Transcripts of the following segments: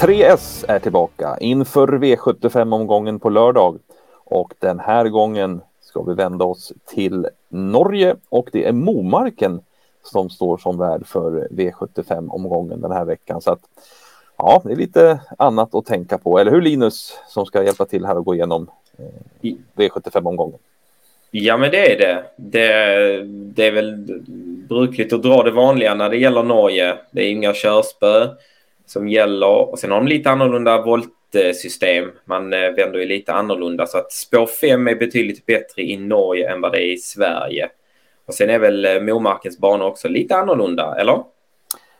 3S är tillbaka inför V75-omgången på lördag. Och den här gången ska vi vända oss till Norge och det är Momarken som står som värd för V75-omgången den här veckan. Så att, ja, det är lite annat att tänka på. Eller hur Linus som ska hjälpa till här och gå igenom eh, V75-omgången? Ja, men det är det. det. Det är väl brukligt att dra det vanliga när det gäller Norge. Det är inga körspö som gäller och sen har de lite annorlunda voltsystem. Man eh, vänder ju lite annorlunda så att spår 5 är betydligt bättre i Norge än vad det är i Sverige. Och sen är väl eh, Momarkens bana också lite annorlunda, eller?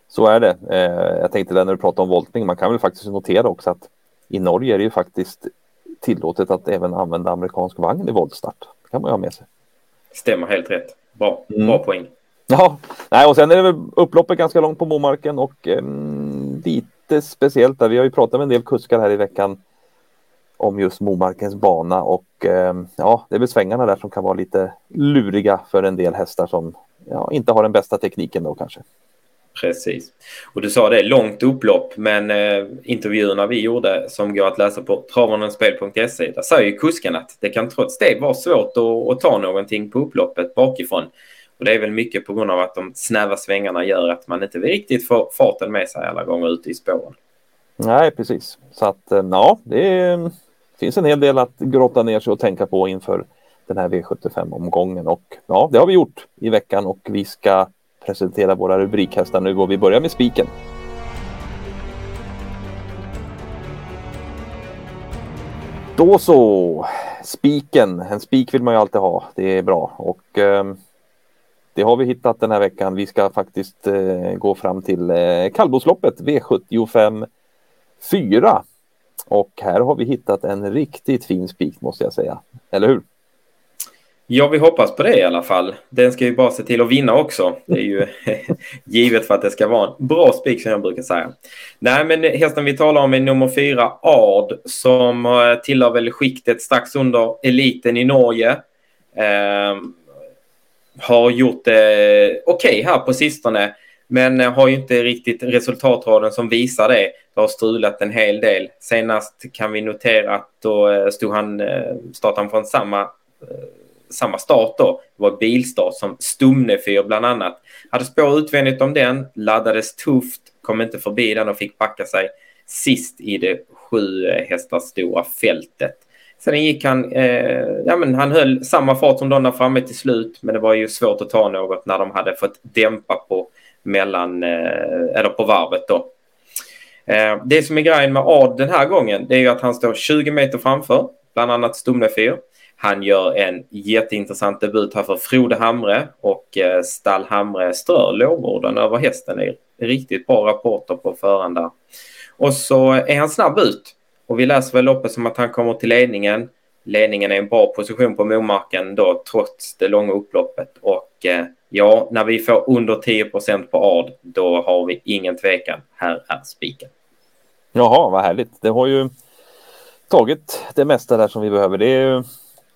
Så är det. Eh, jag tänkte när du pratar om voltning, man kan väl faktiskt notera också att i Norge är det ju faktiskt tillåtet att även använda amerikansk vagn i voltstart. Det kan man ju ha med sig. Stämmer helt rätt. Bra, mm. bra poäng. Ja, nej, och sen är det väl upploppet ganska långt på Momarken och eh, lite speciellt där. Vi har ju pratat med en del kuskar här i veckan om just Momarkens bana och eh, ja, det är väl svängarna där som kan vara lite luriga för en del hästar som ja, inte har den bästa tekniken då kanske. Precis. Och du sa det, långt upplopp, men eh, intervjuerna vi gjorde som går att läsa på travarnenspel.se, där säger ju kusken att det kan trots det vara svårt att, att, ta någonting på upploppet bakifrån. Och det är väl mycket på grund av att de snäva svängarna gör att man inte riktigt får farten med sig alla gånger ute i spåren. Nej, precis. Så att eh, ja, det är, finns en hel del att grotta ner sig och tänka på inför den här V75-omgången. Och ja, det har vi gjort i veckan och vi ska presentera våra rubrikhästar nu och vi börjar med spiken. Då så, spiken. En spik vill man ju alltid ha. Det är bra och eh, det har vi hittat den här veckan. Vi ska faktiskt eh, gå fram till eh, kallblodsloppet V75 4. Och här har vi hittat en riktigt fin spik måste jag säga. Eller hur? Ja, vi hoppas på det i alla fall. Den ska ju bara se till att vinna också. Det är ju givet för att det ska vara en bra spik som jag brukar säga. Nej, men hästen vi talar om är nummer fyra, Ard, som eh, tillhör väl skiktet strax under eliten i Norge. Eh, har gjort det okej okay här på sistone, men har ju inte riktigt resultatraden som visar det. Det har strulat en hel del. Senast kan vi notera att då eh, stod han, eh, startade han från samma eh, samma start då. Det var bilstart som Stumnefyr bland annat. Hade spår utvändigt om den, laddades tufft, kom inte förbi den och fick backa sig sist i det sju hästar stora fältet. Sen gick han, eh, ja men han höll samma fart som de där framme till slut, men det var ju svårt att ta något när de hade fått dämpa på mellan, eh, eller på varvet då. Eh, det som är grejen med Ad den här gången, det är ju att han står 20 meter framför, bland annat Stumnefyr. Han gör en jätteintressant debut här för Frode Hamre och eh, Stall Hamre strör lovorden över hästen. Det är riktigt bra rapporter på förhand där. Och så är han snabb ut och vi läser väl loppet som att han kommer till ledningen. Ledningen är en bra position på Momarken då trots det långa upploppet och eh, ja, när vi får under 10% på AD då har vi ingen tvekan. Här är spiken. Jaha, vad härligt. Det har ju tagit det mesta där som vi behöver. Det är ju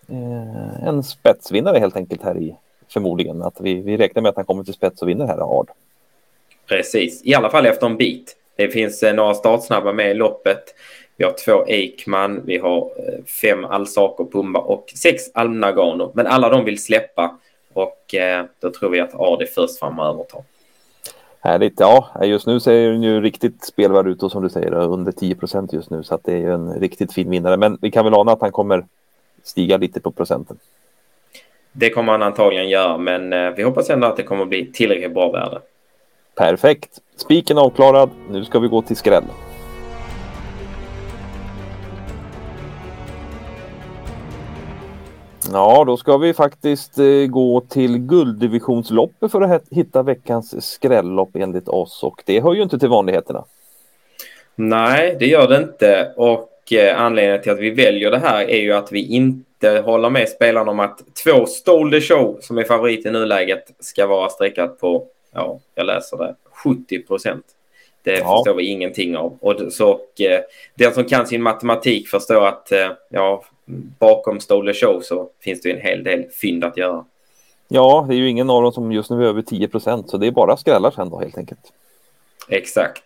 eh, en spetsvinnare helt enkelt här i förmodligen. Att vi, vi räknar med att han kommer till spets och vinner här Ard. Precis, i alla fall efter en bit. Det finns eh, några startsnabba med i loppet. Vi har två Eikman, vi har eh, fem Alsaco Pumba och sex Almnagano. Men alla de vill släppa och eh, då tror vi att är först fram och övertar. Härligt. Ja, just nu ser den ju riktigt spelvärd ut och som du säger under 10 procent just nu så att det är ju en riktigt fin vinnare. Men vi kan väl ana att han kommer stiga lite på procenten. Det kommer han antagligen göra, men eh, vi hoppas ändå att det kommer bli tillräckligt bra värde. Perfekt. Spiken avklarad. Nu ska vi gå till skräll. Ja, då ska vi faktiskt eh, gå till gulddivisionsloppet för att hitta veckans skrällopp enligt oss och det hör ju inte till vanligheterna. Nej, det gör det inte och Eh, anledningen till att vi väljer det här är ju att vi inte håller med spelarna om att två Stole the Show, som är favorit i nuläget, ska vara streckat på, ja, jag läser det, 70 procent. Det ja. förstår vi ingenting av. Och så, och, eh, den som kan sin matematik förstår att eh, ja, bakom Stole Show så finns det en hel del fynd att göra. Ja, det är ju ingen av dem som just nu är över 10 procent, så det är bara skrällar sen då helt enkelt. Exakt.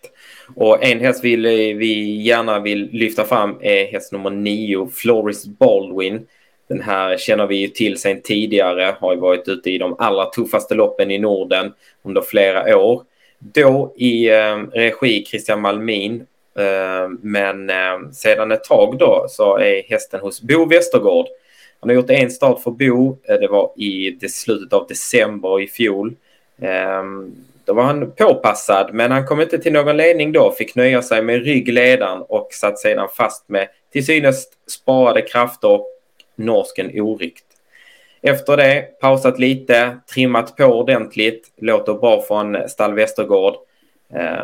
Och en häst vi, vi gärna vill lyfta fram är häst nummer nio, Floris Baldwin. Den här känner vi ju till sedan tidigare, har ju varit ute i de allra tuffaste loppen i Norden under flera år. Då i eh, regi Christian Malmin, eh, men eh, sedan ett tag då så är hästen hos Bo Westergård. Han har gjort en start för Bo, eh, det var i det slutet av december i fjol. Eh, då var han påpassad, men han kom inte till någon ledning då, fick nöja sig med ryggledaren och satt sedan fast med till synes sparade krafter och norsken Orikt efter det pausat lite, trimmat på ordentligt, låter bra från Stall Västergård.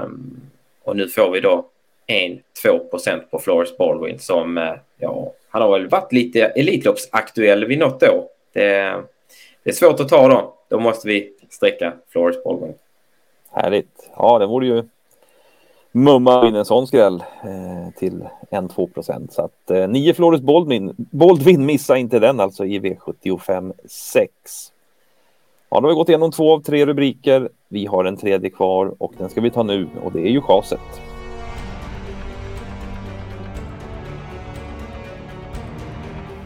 Um, och nu får vi då 1-2% på Flores Baldwin som, eh, ja, han har väl varit lite Elitloppsaktuell vid något år. Det, det är svårt att ta då. Då måste vi sträcka Flores Baldwin. Härligt. Ja, det vore ju mumma in en sån skräll eh, till 1-2 procent. Så att eh, 9 Floris Boldwin, Boldwin, missa inte den alltså i V75 6. Ja, då har vi gått igenom två av tre rubriker. Vi har en tredje kvar och den ska vi ta nu och det är ju chaset.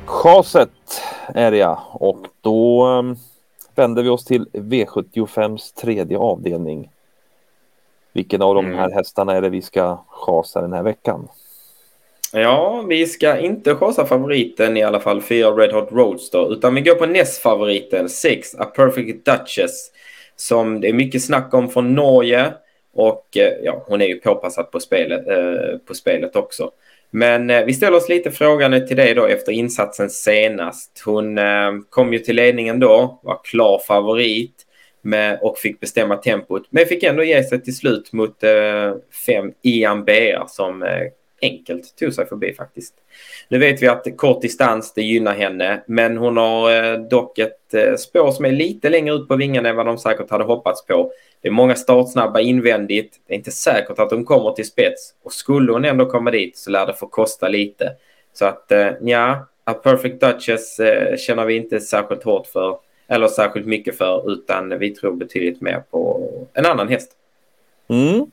Chaset är det ja och då eh, vänder vi oss till V75s tredje avdelning. Vilken av de mm. här hästarna är det vi ska chasa den här veckan? Ja, vi ska inte chasa favoriten i alla fall, fyra Red Hot Roadster, utan vi går på näst favoriten, 6 A Perfect Duchess, som det är mycket snack om från Norge och eh, ja, hon är ju påpassad på spelet, eh, på spelet också. Men eh, vi ställer oss lite frågande till det då efter insatsen senast. Hon eh, kom ju till ledningen då, var klar favorit med, och fick bestämma tempot. Men fick ändå ge sig till slut mot eh, fem Ian Bea som eh, enkelt tog sig förbi faktiskt. Nu vet vi att kort distans det gynnar henne, men hon har eh, dock ett eh, spår som är lite längre ut på vingarna än vad de säkert hade hoppats på. Det är många startsnabba invändigt. Det är inte säkert att hon kommer till spets och skulle hon ändå komma dit så lär det få kosta lite. Så att eh, ja, A Perfect Duchess eh, känner vi inte särskilt hårt för eller särskilt mycket för utan vi tror betydligt mer på en annan häst. Mm,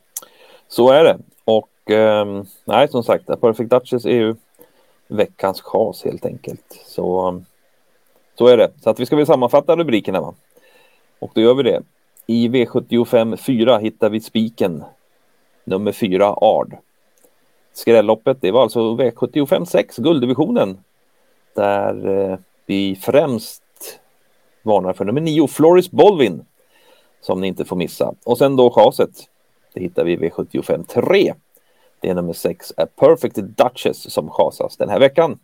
så är det. Och eh, nej, som sagt, Perfect Duchess är ju veckans chas helt enkelt. Så, så är det. Så att vi ska väl sammanfatta rubrikerna. Va? Och då gör vi det. I V75 4 hittar vi spiken nummer 4 Ard. Skrälloppet, det var alltså V75 6, gulddivisionen. Där eh, vi främst varnar för nummer 9, Floris Bolvin, som ni inte får missa. Och sen då chaset, det hittar vi vid 75 3. Det är nummer 6, A Perfect Duchess, som chasas den här veckan.